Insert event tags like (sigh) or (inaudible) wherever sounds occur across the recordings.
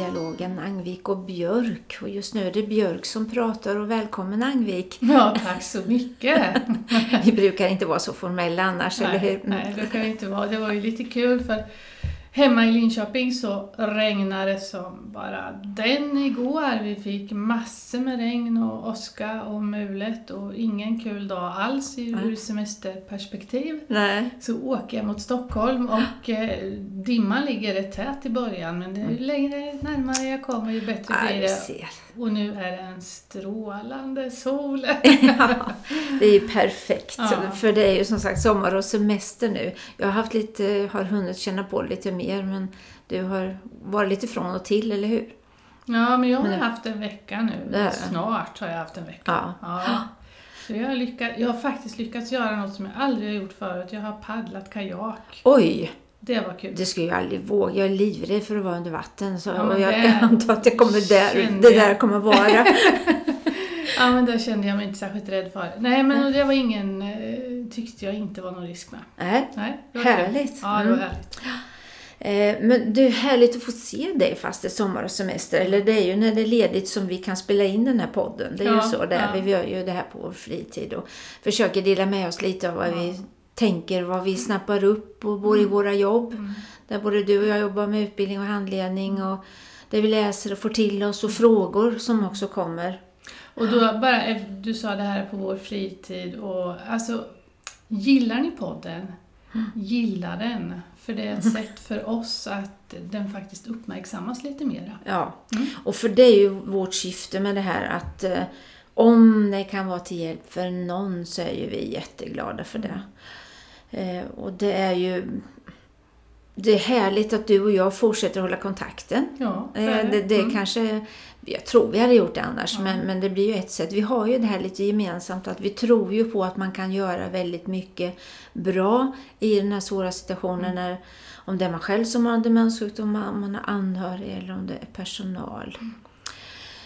dialogen Angvik och Björk. Och just nu är det Björk som pratar och välkommen Angvik. Ja, tack så mycket. (laughs) Vi brukar inte vara så formella annars, nej, eller hur? Nej, det kan vi inte vara. Det var ju lite kul för Hemma i Linköping så regnade det som bara den igår. Vi fick massor med regn och åska och mulet och ingen kul dag alls ur semesterperspektiv. Nej. Så åker jag mot Stockholm och eh, dimman ligger rätt tät i början men ju mm. längre närmare jag kommer ju bättre blir det. Och nu är det en strålande sol. (laughs) ja, det är ju perfekt. Ja. För det är ju som sagt sommar och semester nu. Jag har haft lite, har hunnit känna på lite mer men du har varit lite från och till, eller hur? Ja, men jag har men, haft en vecka nu. Snart har jag haft en vecka. Ja. ja. Så jag, har lyckats, jag har faktiskt lyckats göra något som jag aldrig har gjort förut. Jag har paddlat kajak. Oj! Det var kul. Det skulle jag aldrig våga. Jag är livrädd för att vara under vatten. Så ja, jag, antar att det kommer där, det där kommer vara. (laughs) ja, men det kände jag mig inte särskilt rädd för. Nej, men det var ingen, eh, tyckte jag inte var någon risk med. Nej, Nej härligt. Ja, det var mm. härligt. Eh, men det är härligt att få se dig fast det är sommar och semester. Eller det är ju när det är ledigt som vi kan spela in den här podden. Det är ja, ju så där. Ja. Vi gör ju det här på vår fritid och försöker dela med oss lite av vad ja. vi tänker, vad vi snappar upp och bor i mm. våra jobb. Mm. Där både du och jag jobbar med utbildning och handledning och det vi läser och får till oss och frågor som också kommer. Och då bara, du sa det här på vår fritid och alltså, gillar ni podden? Mm. Gilla den, för det är ett (laughs) sätt för oss att den faktiskt uppmärksammas lite mer. Ja, mm. och för det är ju vårt syfte med det här att eh, om det kan vara till hjälp för någon så är ju vi jätteglada för det. Eh, och det är ju det är härligt att du och jag fortsätter hålla kontakten. Ja, det, eh, det, det mm. kanske, jag tror vi hade gjort det annars, ja. men, men det blir ju ett sätt. Vi har ju det här lite gemensamt att vi tror ju på att man kan göra väldigt mycket bra i den här svåra situationen. Mm. När, om det är man själv som har en demenssjukdom, om man har anhörig eller om det är personal. Mm.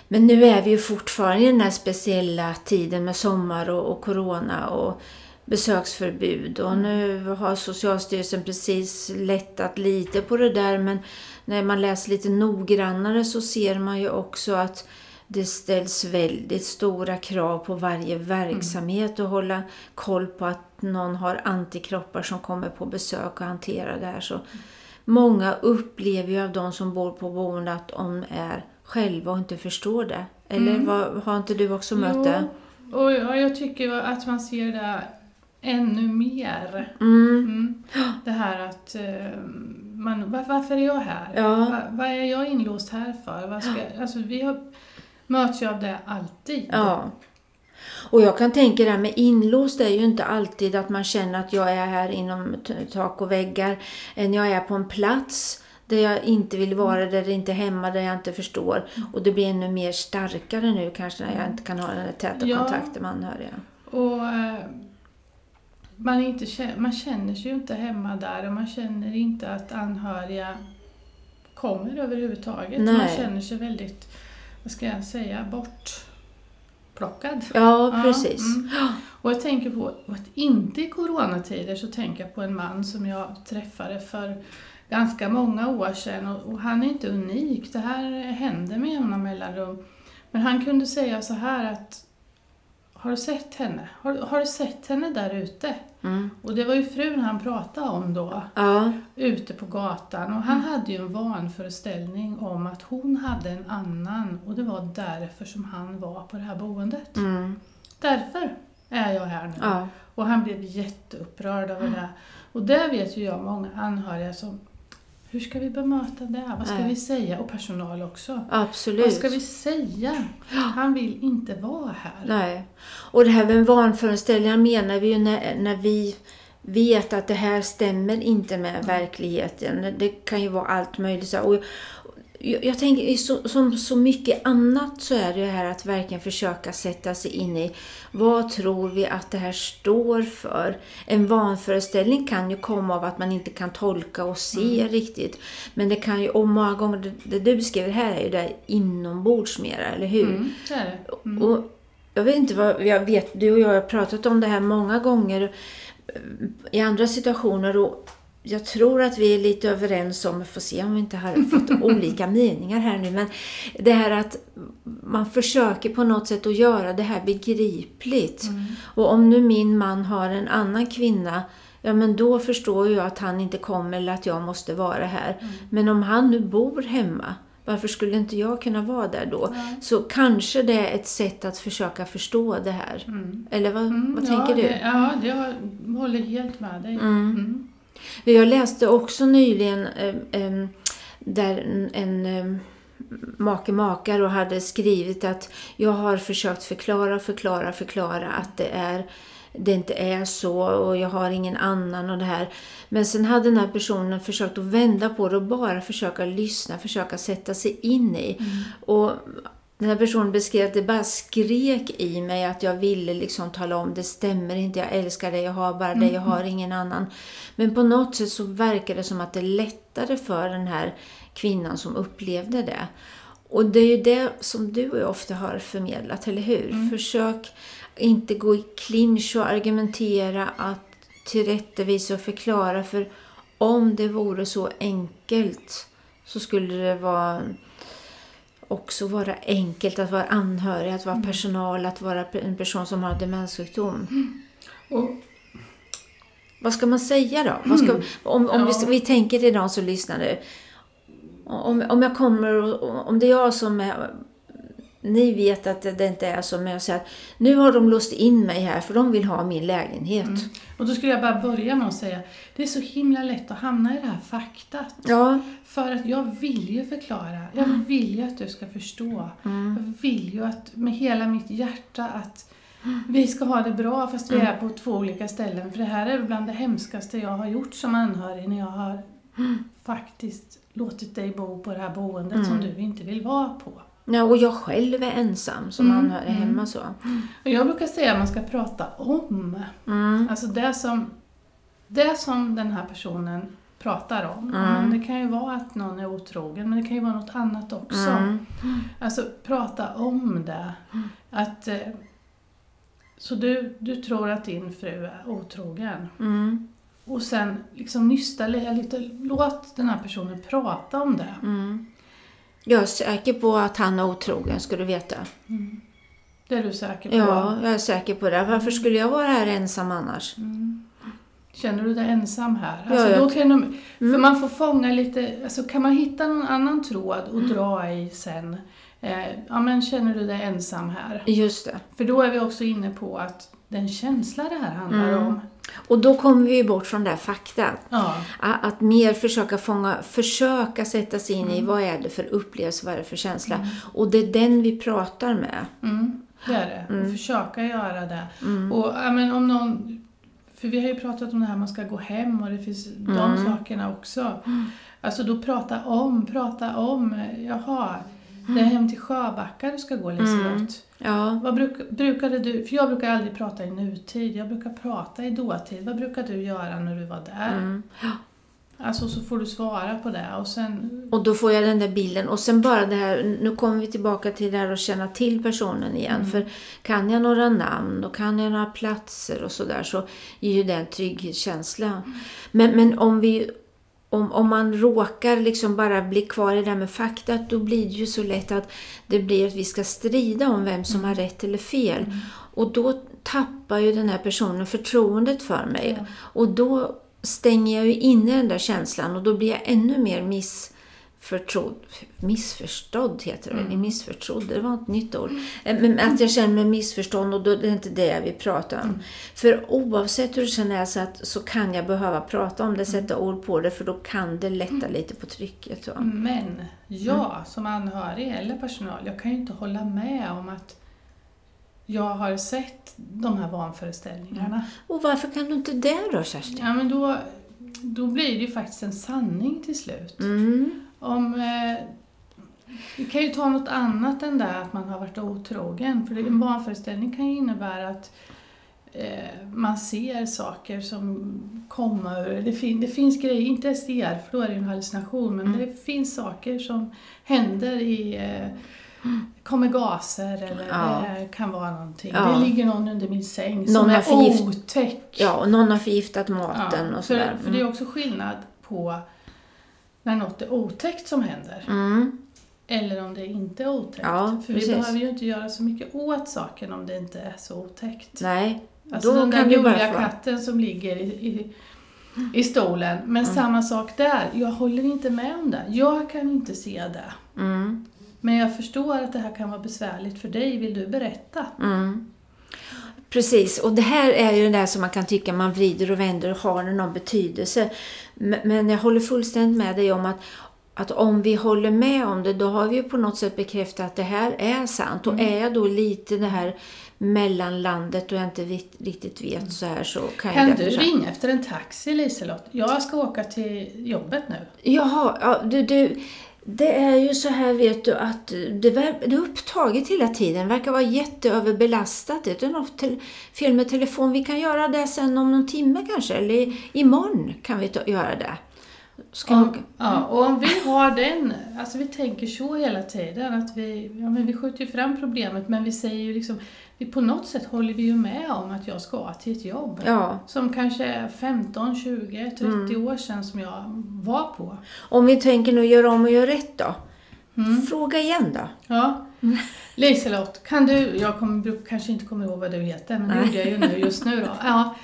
Men nu är vi ju fortfarande i den här speciella tiden med sommar och, och corona. och besöksförbud och nu har Socialstyrelsen precis lättat lite på det där men när man läser lite noggrannare så ser man ju också att det ställs väldigt stora krav på varje verksamhet mm. och hålla koll på att någon har antikroppar som kommer på besök och hanterar det här. Så Många upplever ju av de som bor på boende att de är själva och inte förstår det. Eller mm. vad, har inte du också mött det? Och jag tycker att man ser det ännu mer. Mm. Mm. Det här att uh, man, var, varför är jag här? Ja. Va, vad är jag inlåst här för? Vad ska, alltså, vi har, möts ju av det alltid. Ja. Och jag kan tänka det här med inlåst är ju inte alltid att man känner att jag är här inom tak och väggar. Än jag är på en plats där jag inte vill vara, där det inte är hemma, där jag inte förstår. Och det blir ännu mer starkare nu kanske när jag inte kan ha den här täta ja. kontakten med anhöriga. Och eh, man, inte, man känner sig ju inte hemma där och man känner inte att anhöriga kommer överhuvudtaget. Nej. Man känner sig väldigt, vad ska jag säga, bortplockad. Ja, precis. Ja, mm. Och jag tänker på, att inte i coronatider så tänker jag på en man som jag träffade för ganska många år sedan och, och han är inte unik, det här händer med jämna mellanrum. Men han kunde säga så här att har du sett henne? Har, har du sett henne där ute? Mm. Och det var ju frun han pratade om då, ja. ute på gatan. Och han hade ju en vanföreställning om att hon hade en annan och det var därför som han var på det här boendet. Mm. Därför är jag här nu. Ja. Och han blev jätteupprörd över det. Och det vet ju jag många anhöriga som hur ska vi bemöta det? Vad ska Nej. vi säga? Och personal också. Absolut. Vad ska vi säga? Han vill inte vara här. Nej. Och det här med vanföreställningar menar vi ju när, när vi vet att det här stämmer inte med verkligheten. Det kan ju vara allt möjligt. Och, jag, jag tänker så, som så mycket annat så är det här att verkligen försöka sätta sig in i vad tror vi att det här står för? En vanföreställning kan ju komma av att man inte kan tolka och se mm. riktigt. Men det kan ju, och många gånger, det, det du beskriver här är ju det inombords mera, eller hur? Mm, det är det. Mm. Och jag vet inte vad, jag vet, du och jag har pratat om det här många gånger i andra situationer och jag tror att vi är lite överens om, vi får se om vi inte har fått (laughs) olika meningar här nu, men det här att man försöker på något sätt att göra det här begripligt. Mm. Och om nu min man har en annan kvinna, ja men då förstår jag att han inte kommer eller att jag måste vara här. Mm. Men om han nu bor hemma, varför skulle inte jag kunna vara där då? Ja. Så kanske det är ett sätt att försöka förstå det här. Mm. Eller vad, Mm, vad ja, tänker du? Det, ja, jag håller helt med dig. Mm. Mm. Jag läste också nyligen eh, där en, make makar och hade skrivit att jag har försökt förklara, förklara, förklara att det, är, det inte är så och jag har ingen annan och det här. Men sen hade den här personen försökt att vända på det och bara försöka lyssna, försöka sätta sig in i. Och den här personen beskrev att det bara skrek i mig att jag ville liksom tala om det stämmer inte, jag älskar dig, jag har bara dig, jag har ingen annan. Men på något sätt så verkar det som att det lättade för den här kvinnan som upplevde det. Och det är ju det som du och jag ofta har förmedlat, eller hur? Försök inte gå i clinch och argumentera, att tillrättavisa och förklara. För om det vore så enkelt så skulle det vara också vara enkelt att vara anhörig, att vara personal, att vara en person som har demenssjukdom. Och, Vad ska man säga då? Vad ska, om om Ja. vi, vi tänker till de som lyssnar nu. Om, om jag kommer och om det är jag som är... Ni vet att det, inte är så, men jag säger att nu har de låst in mig här för de vill ha min lägenhet. och då skulle jag bara börja med att säga, det är så himla lätt att hamna i det här faktat. Ja, För att jag vill ju förklara, jag vill ju att du ska förstå. Jag vill ju att med hela mitt hjärta att vi ska ha det bra fast vi är på två olika ställen. För det här är bland det hemskaste jag har gjort som anhörig när jag har faktiskt låtit dig bo på det här boendet som du inte vill vara på. Ja, och jag själv är ensam som Mm, anhörig hemma så. Jag brukar säga att man ska prata om. Mm. Alltså det som, det som den här personen pratar om. Mm. Men det kan ju vara att någon är otrogen, men det kan ju vara något annat också. Mm. Alltså prata om det. Att, eh, så du, du tror att din fru är otrogen. Mm. Och sen liksom nysta lite, låt den här personen prata om det. Mm. Jag är säker på att han är otrogen, ska du veta. Det är du säker på? Ja, jag är säker på det. Varför skulle jag vara här ensam annars? Känner du dig ensam här? Ja, Alltså, jag- då kan de, För man får fånga lite, alltså kan man hitta någon annan tråd och dra i sen, eh, ja men känner du dig ensam här? Just det. För då är vi också inne på att den känsla det här handlar Mm. om. Och då kommer vi bort från det här fakta. Ja, Att mer försöka fånga, försöka sätta sig in i vad är det för upplevelse, vad är det för känsla. Och det är den vi pratar med. mm, det är det. Och försöka göra det. Mm. Och ja, men om någon, för vi har ju pratat om det här man ska gå hem och det finns de Mm. sakerna också. Alltså då prata om, prata om, jaha, det är hem till Sjöbacka du ska gå Liselott. Ja, Vad bruk, brukade du, för jag brukar aldrig prata i nutid, jag brukar prata i dåtid. Vad brukar du göra när du var där? mm. Alltså så får du svara på det och sen... Och då får jag den där bilden. Och sen bara det här, nu kommer vi tillbaka till det här att känna till personen igen. För kan jag några namn och kan jag några platser och sådär så ger ju det en trygghetskänsla. Men, men om vi om, om man råkar liksom bara bli kvar i det där med fakta, då blir det ju så lätt att det blir att vi ska strida om vem som har rätt eller fel. Och då tappar ju den här personen förtroendet för mig. Ja. Och då stänger jag ju inne den där känslan och då blir jag ännu mer missförtrodd. Missförstådd heter det mm. Missförtrodd, det var ett nytt ord. Eh, Men att jag känner mig missförstådd och då är det inte det jag vill prata om. För oavsett hur det känner så, att, så kan jag behöva prata om det, sätta ord på det för då kan det lätta lite på trycket. Så. Men jag som anhörig eller personal, jag kan ju inte hålla med om att jag har sett de här vanföreställningarna. Och varför kan du inte det då Kerstin? Ja men då, då blir det ju faktiskt en sanning till slut. Mm. Om, eh, vi kan ju ta något annat än det att man har varit otrogen. För en vanföreställning kan ju innebära att eh, man ser saker som kommer. Det, fin, det finns grejer, inte SDR för då är det en hallucination, men det finns saker som händer i, eh, kommer gaser eller Ja. det kan vara någonting. Ja. Det ligger någon under min säng Någon som har är förgift- otäck. Ja, och någon har förgiftat maten Ja, och för, sådär. för det är också skillnad på när något är otäckt som händer Mm. eller om det inte är otäckt. Ja, för precis. vi behöver ju inte göra så mycket åt saken om det inte är så otäckt. Nej, Alltså då den där gulliga katten som ligger i, i, i stolen. Men Mm. samma sak där, jag håller inte med om det. Jag kan inte se det. Mm. Men jag förstår att det här kan vara besvärligt för dig. Vill du berätta? Mm. Precis, och det här är ju det där som man kan tycka man vrider och vänder och har någon betydelse. Men jag håller fullständigt med dig om att, att om vi håller med om det, då har vi ju på något sätt bekräftat att det här är sant. Och är jag då lite det här mellanlandet och jag inte riktigt vet så här så kan, Kan jag du därför- ringa efter en taxi Liselott? Jag ska åka till jobbet nu. Jaha, ja, du, du, det är ju så här vet du att det, det är upptaget hela tiden. verkar vara jätteöverbelastat. Det är något te- fel med telefon. Vi kan göra det sen om någon timme kanske. Eller i- imorgon kan vi ta, göra det. Ska Om, jag, ja, och om vi har den, alltså vi tänker så hela tiden att vi, ja, men vi skjuter ju fram problemet men vi säger ju liksom, vi, på något sätt håller vi ju med om att jag ska till ett jobb. ja, Som kanske är 15, 20, 30 Mm. år sedan som jag var på. om vi tänker nu göra om och göra rätt då. Mm. Fråga igen då. Ja. (laughs) Liselott, kan du, jag kommer, kanske inte kommer ihåg vad du heter, men det Nej. gjorde jag ju nu just nu då. Ja.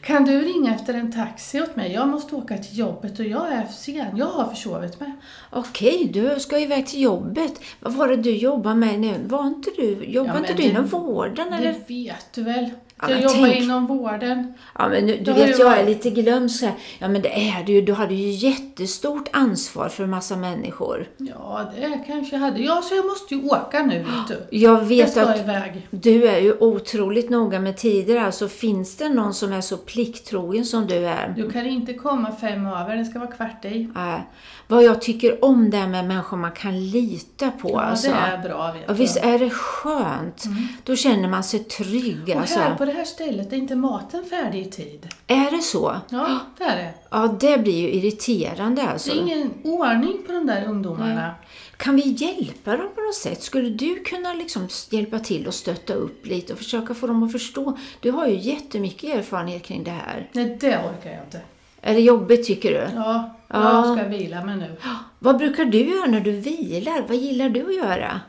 Kan du ringa efter en taxi åt mig? Jag måste åka till jobbet och jag är sen. Jag har försovit mig. Okej, du ska iväg till jobbet. Vad var det du jobbade med nu? Var inte du, jobbar Ja, inte du inom vården eller? Det vet du väl? Ja, jag men jobbar tänk- inom vården. Ja, men nu, du vet, jag är lite glömsk här. Ja, men det är du ju. Du hade ju jättestort ansvar för en massa människor. Ja, det kanske jag hade. Ja, så jag måste ju åka nu, vet du. Jag Jag vet ska att iväg. du är ju otroligt noga med tider. Alltså, finns det någon som är så plikttrogen som du är? Du kan inte komma fem över, det ska vara kvart i. Äh, vad jag tycker om det här med människor man kan lita på. Ja, alltså. det är bra, vet Ja, visst är det skönt? Då känner man sig trygg. Och Alltså. Det här stället är inte maten färdig i tid. Är det så? Ja, det är det. Ja, det blir ju irriterande Det alltså. är ingen ordning på de där ungdomarna. Kan vi hjälpa dem på något sätt? Skulle du kunna liksom hjälpa till och stötta upp lite och försöka få dem att förstå? Du har ju jättemycket erfarenhet kring det här. Nej, det orkar jag inte. Är det jobbigt tycker du? Ja, Ja. jag ska vila mig nu. Vad brukar du göra när du vilar? Vad gillar du att göra?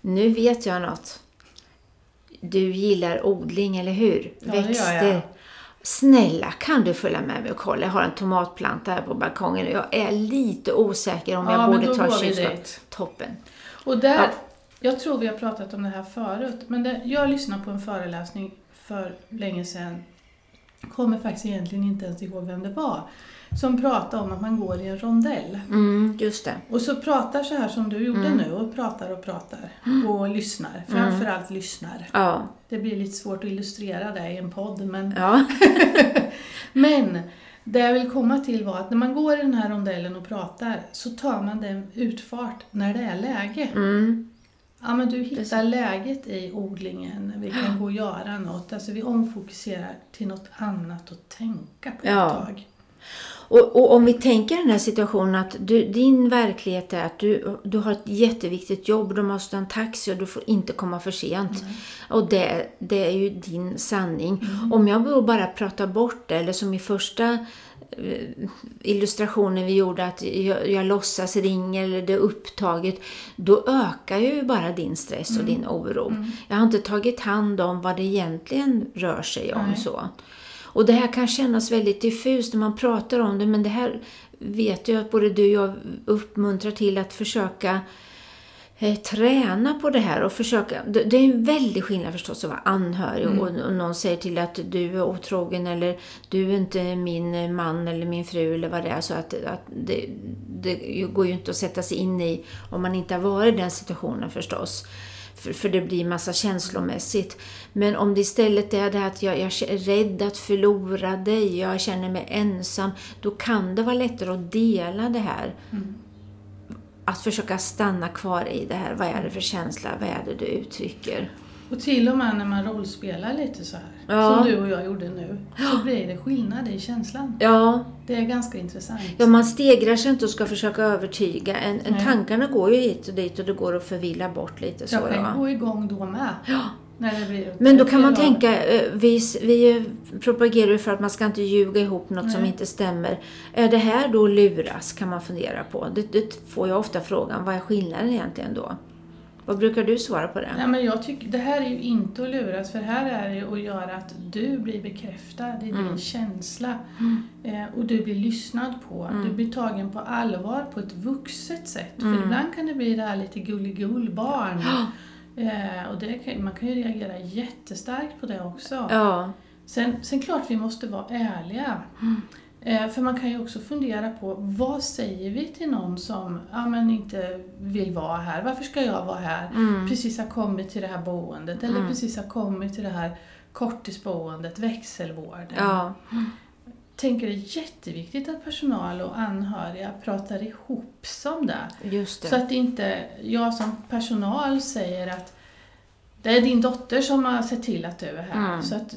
Nu vet jag något. Du gillar odling, eller hur? Ja, Växter. jag. Snälla, kan du följa med mig och kolla? Jag har en tomatplanta här på balkongen och jag är lite osäker om Ja, jag borde ta går vi kylskåp. dit. Toppen. Och där, Ja. jag tror vi har pratat om det här förut, men det, jag lyssnade på en föreläsning för länge sedan, kommer faktiskt egentligen inte ens ihåg vem det var, som pratade om att man går i en rondell. Mm, just det. Och så pratar så här som du gjorde Mm. nu, och pratar och pratar. Och lyssnar, framförallt lyssnar. Ja. Det blir lite svårt att illustrera det i en podd, men ja. (laughs) Men det jag vill komma till var att när man går i den här rondellen och pratar så tar man den utfart när det är läge. Mm. Ja men du hittar läget i odlingen, vi kan gå och göra något. Alltså vi omfokuserar till något annat att tänka på Ja. ett tag. Och, och om vi tänker den här situationen att du, din verklighet är att du, du har ett jätteviktigt jobb, du måste ha en taxi och du får inte komma för sent. Och det, det är ju din sanning. Om jag bara pratar bort det, eller som i första eh, illustrationen vi gjorde att jag, jag låtsas ringer eller det är upptaget, då ökar ju bara din stress och din oro. Jag har inte tagit hand om vad det egentligen rör sig om. Nej. så. Och det här kan kännas väldigt diffust när man pratar om det, men det här vet jag att både du och jag uppmuntrar till att försöka eh, träna på det här och försöka. Det, är en väldig skillnad förstås att vara anhörig och, och någon säger till att du är otrogen eller du är inte min man eller min fru eller vad det är. Så att, att det, det går ju inte att sätta sig in i om man inte har varit i den situationen förstås. För, för det blir massa känslomässigt. Men om det istället är det att jag, jag är rädd att förlora dig, jag känner mig ensam, då kan det vara lättare att dela det här. Att försöka stanna kvar i det här. Vad är det för känsla? Vad är det du uttrycker? Och till och med när man rollspelar lite så här, Ja. som du och jag gjorde nu, så blir det skillnad i känslan. Ja, Det är ganska intressant. ja, man stegrar sig inte och ska försöka övertyga. En, en tankarna går ju hit och dit och det går att förvilla bort lite. Så, jag kan ja. gå igång då med. Blir Men då kan man tänka, eh, vi, vi propagerar ju för att man ska inte ljuga ihop något som Nej. inte stämmer. Är det här då luras kan man fundera på. Det, det får jag ofta frågan, vad är skillnaden egentligen då? Vad brukar du svara på det? Nej, men jag tycker, det här är ju inte att luras, för här är det att göra att du blir bekräftad i Mm. din känsla. Eh, och du blir lyssnad på. Mm. Du blir tagen på allvar på ett vuxet sätt. Mm. För ibland kan det bli det här lite gulligull barn. Eh, och det kan, man kan ju reagera jättestarkt på det också. Ja, Sen, sen klart vi måste vara ärliga. Eh, för man kan ju också fundera på vad säger vi till någon som ja, men inte vill vara här? Varför ska jag vara här? Mm. Precis har kommit till det här boendet eller Mm. precis har kommit till det här korttidsboendet, växelvården. ja, tänker det är jätteviktigt att personal och anhöriga pratar ihop sig om det. just Så det. att inte jag som personal säger att det är din dotter som har sett till att du är här. Mm. Så att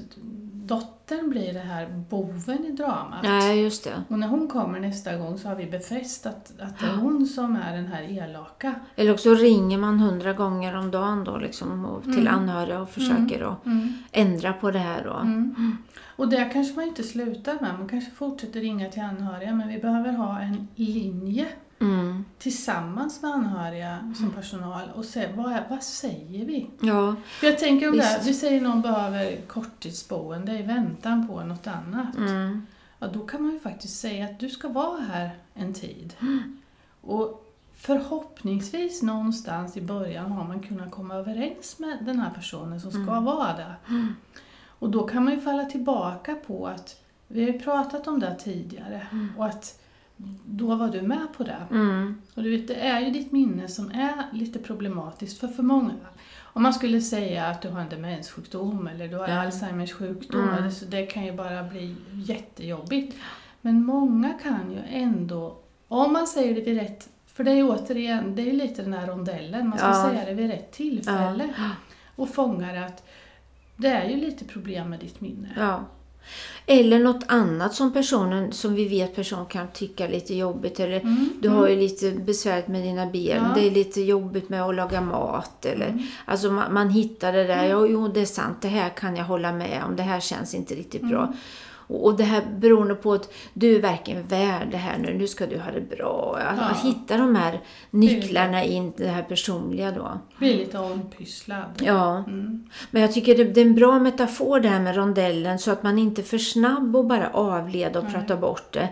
dottern blir det här boven i dramat. Nej, just det. Och när hon kommer nästa gång så har vi befäst att, att det är hon som är den här elaka. Eller också ringer man hundra gånger om dagen då liksom och till Mm. anhöriga och försöker att Mm. ändra på det här då. Mm. Och det kanske man inte slutar med. Man kanske fortsätter ringa till anhöriga men vi behöver ha en linje Mm. tillsammans med anhöriga som personal och se vad, vad säger vi? Ja, För jag tänker om det, vi säger någon behöver korttidsboende i väntan på något annat. mm. Ja, då kan man ju faktiskt säga att du ska vara här en tid. (gasps) Och förhoppningsvis någonstans i början har man kunnat komma överens med den här personen som ska vara där. (gasps) Och då kan man ju falla tillbaka på att vi har ju pratat om det tidigare och att då var du med på det. Mm. Och du vet, det är ju ditt minne som är lite problematiskt för för många. Om man skulle säga att du har en demenssjukdom eller du har Ja. Alzheimers sjukdom, Mm. så det kan ju bara bli jättejobbigt. Men många kan ju ändå, om man säger det vid rätt, för det är ju återigen, det är ju lite den här rondellen, man ska Ja. säga det vid rätt tillfälle. Och fånga det att det är ju lite problem med ditt minne. Eller något annat som personen, som vi vet personen kan tycka är lite jobbigt. Eller Mm, du har ju lite besvärligt med dina ben. Ja. Det är lite jobbigt med att laga mat. Eller, Mm. Alltså man, man hittar det där. Ja, jo, det är sant. Det här kan jag hålla med om. Det här känns inte riktigt bra. Mm. Och, och det här beroende på att du är verkligen värd det här nu. Nu ska du ha det bra. Att Ja. man hittar de här nycklarna in i det här personliga då. Blir lite ompysslad. Ja. Mm. Men jag tycker det, det är en bra metafor det här med rondellen så att man inte är för snabb och bara avleda och Nej. prata bort det.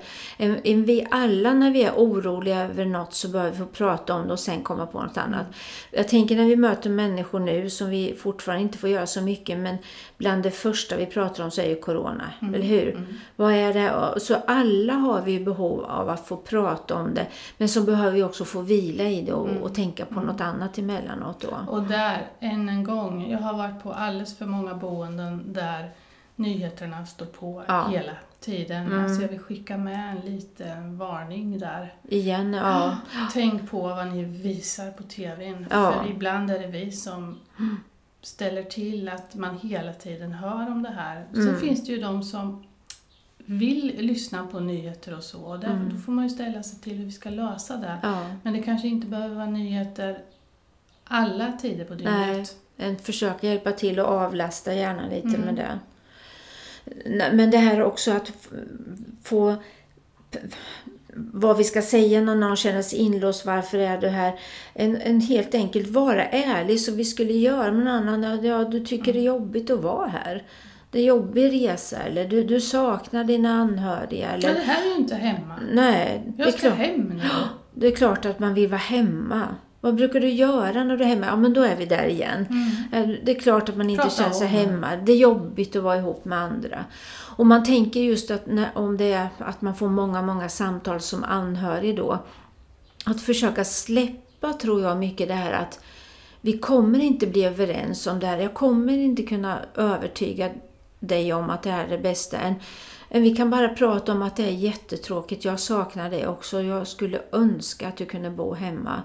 Vi alla när vi är oroliga över något så behöver vi få prata om det och sen komma på något annat. Jag tänker när vi möter människor nu som vi fortfarande inte får göra så mycket men bland det första vi pratar om så är ju Corona, eller hur? Vad är det? Så alla har vi behov av att få prata om det men så behöver vi också få vila i det och, och tänka på något annat emellanåt då. Och där, än en gång, jag har varit på alldeles för många boenden där nyheterna står på Ja. hela tiden. Mm. Alltså jag vill skicka med en liten varning där. Igen, ja. Tänk på vad ni visar på TVn. Ja. För ibland är det vi som ställer till att man hela tiden hör om det här. Sen Mm. finns det ju de som vill lyssna på nyheter och så. Där, Mm. Då får man ju ställa sig till hur vi ska lösa det. ja. Men det kanske inte behöver vara nyheter alla tider på dygnet. Nej, en försök hjälpa till och avlasta gärna lite Mm. med det. Men det här också att få vad vi ska säga när någon känner sig inlåst, varför är du här? En, en helt enkelt vara ärlig så vi skulle göra med någon annan. Ja, du tycker det är jobbigt att vara här. Det är jobbig resa eller du, du saknar dina anhöriga. Eller, det här är ju inte hemma. nej, det är, Jag ska klart, hem nu. det är klart att man vill vara hemma. Vad brukar du göra när du är hemma? Ja, men då är vi där igen. Mm. Eh, Det är klart att man inte Prata känner sig det. hemma. Det är jobbigt att vara ihop med andra. Och man tänker just att när, om det är att man får många, många samtal som anhörig då. Att försöka släppa tror jag mycket det här att vi kommer inte bli överens om det här. Jag kommer inte kunna övertyga dig om att det här är det bästa. Än, vi kan bara prata om att det är jättetråkigt. Jag saknar det också. Jag skulle önska att du kunde bo hemma.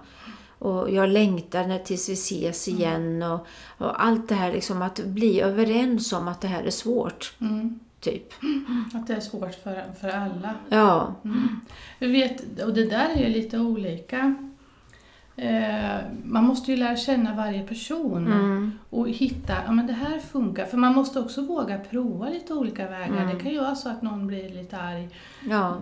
och jag längtar när, tills vi ses Mm. igen. Och, och allt det här liksom att bli överens om att det här är svårt. Mm. Typ. Att det är svårt för, för alla. Ja. Mm. Vi vet, och det där är ju lite olika. Eh, man måste ju lära känna varje person Mm. och hitta, ja men det här funkar. För man måste också våga prova lite olika vägar. Mm. Det kan ju vara så att någon blir lite arg. Ja.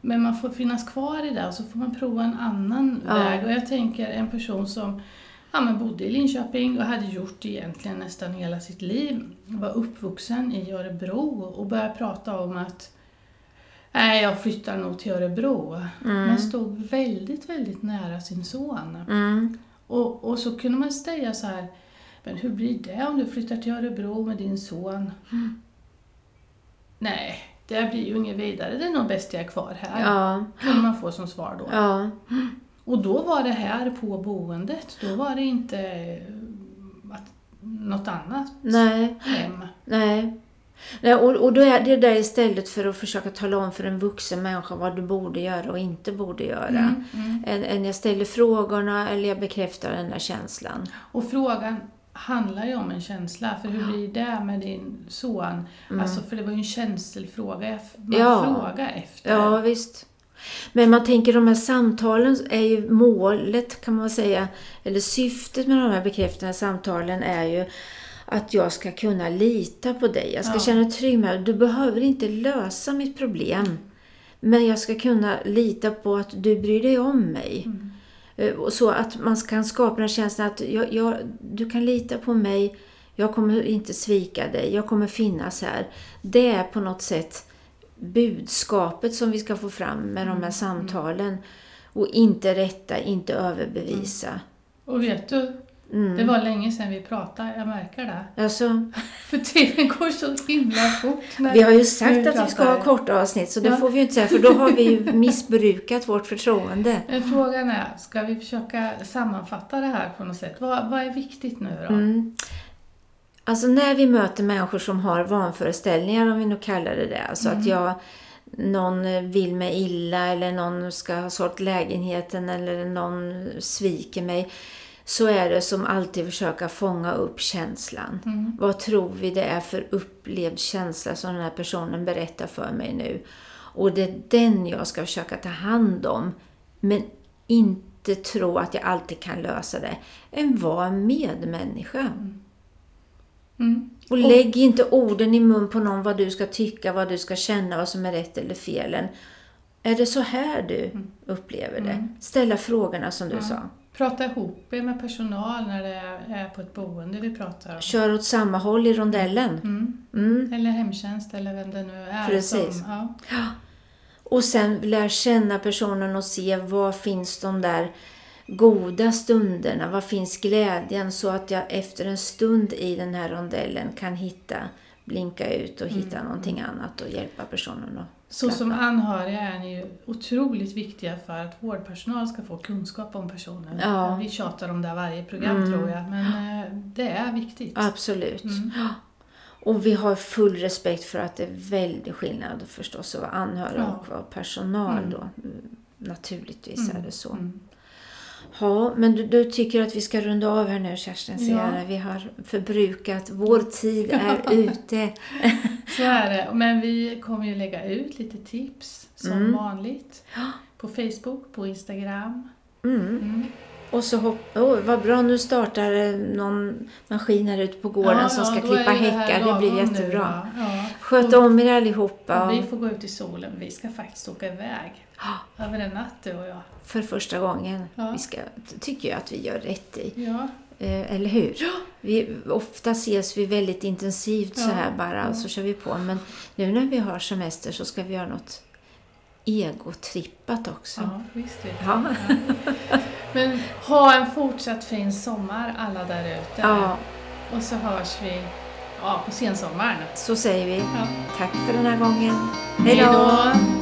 Men man får finnas kvar i det och så får man prova en annan Ja. väg. Och jag tänker en person som ja, men bodde i Linköping och hade gjort egentligen nästan hela sitt liv. Var uppvuxen i Örebro och började prata om att Nej, jag flyttar nog till Örebro. Mm. Men stod väldigt, väldigt nära sin son. Mm. Och, och så kunde man säga så här, men hur blir det om du flyttar till Örebro med din son? Nej, det blir ju inget vidare, det är nog bäst jag är kvar här. Ja. Kunde man få som svar då. Ja. Och då var det här på boendet, då var det inte eh, att, något annat Nej. hem. Nej. Nej och, och då är det där istället för att försöka tala om för en vuxen människa vad du borde göra och inte borde göra. Mm, mm. Än, än jag ställer frågorna eller jag bekräftar den där känslan. Och frågan handlar ju om en känsla, för hur blir det med din son? Alltså, för det var ju en känselfråga, man Ja. frågar efter. Ja, visst. Men man tänker de här samtalen är ju målet kan man säga, eller syftet med de här bekräftande samtalen är ju att jag ska kunna lita på dig. Jag ska Ja. känna trygg med. Du behöver inte lösa mitt problem. Men jag ska kunna lita på att du bryr dig om mig. Mm. Eh, Så att man kan skapa den känslan att jag, jag, du kan lita på mig. Jag kommer inte svika dig. Jag kommer finnas här. Det är på något sätt budskapet som vi ska få fram med de här samtalen. Och inte rätta, inte överbevisa. Och vet du, Mm. det var länge sedan vi pratade, jag märker det. Alltså, (laughs) För tiden går så himla fort. när- vi har ju sagt att vi ska ha korta avsnitt så det Ja. får vi ju inte säga för då har vi ju (laughs) missbrukat vårt förtroende. Men frågan är, ska vi försöka sammanfatta det här på något sätt? Vad, vad är viktigt nu då? Mm. Alltså när vi möter människor som har vanföreställningar, om vi nu kallar det det. Alltså att jag, någon vill mig illa eller någon ska ha sålt lägenheten eller någon sviker mig. Så är det som alltid försöka fånga upp känslan. Mm. Vad tror vi det är för upplevd känsla som den här personen berättar för mig nu? Och det är den jag ska försöka ta hand om. Men inte tro att jag alltid kan lösa det. En var medmänniska. Mm. Och lägg inte orden i mun på någon vad du ska tycka, vad du ska känna, vad som är rätt eller fel. Är det så här du upplever det? Ställa frågorna som du sa. Prata ihop er med personal när det är på ett boende vi pratar om. Kör åt samma håll i rondellen. Mm. Mm. Eller hemtjänst eller vem det nu är. Precis. Som, ja. (gasps) Och sen lär känna personen och se var finns de där goda stunderna, var finns glädjen så att jag efter en stund i den här rondellen kan hitta, blinka ut och hitta någonting annat och hjälpa personen att Så slappa. som anhöriga är ni ju otroligt viktiga för att vårdpersonal ska få kunskap om personen. Ja. Vi tjatar om det varje program Mm. tror jag, men eh, det är viktigt. Absolut. Mm. Och vi har full respekt för att det är väldigt skillnad förstås att vara anhörig Ja. och vara personal Mm. då. Mm, Naturligtvis är det så. Ja, men du, du tycker att vi ska runda av här nu Kerstin, ser Ja. jag. Vi har förbrukat, vår tid (laughs) är ute. Så är det. Men vi kommer ju lägga ut lite tips som Mm. vanligt. På Facebook, på Instagram. Mm. Mm. Och så hopp, oh, vad bra, nu startar någon maskin här ute på gården Ja, som ja, ska klippa det häckar. Det blir nu, jättebra. ja. Ja. Sköt om er allihopa. Och vi får gå ut i solen. Vi ska faktiskt åka iväg. Över en natt du och jag. för första gången. Ja. Vi ska, tycker jag att vi gör rätt i. Ja. Eh, eller hur? Vi, ofta ses vi väldigt intensivt så Ja, här bara och så kör vi på. Men nu när vi har semester så ska vi göra något egotrippat också. ja, visst vet Ja. (laughs) Men ha en fortsatt fin sommar alla där ute. ja, Och så hörs vi ja, på sensommaren. så säger vi. Ja. Tack för den här gången. Hej då!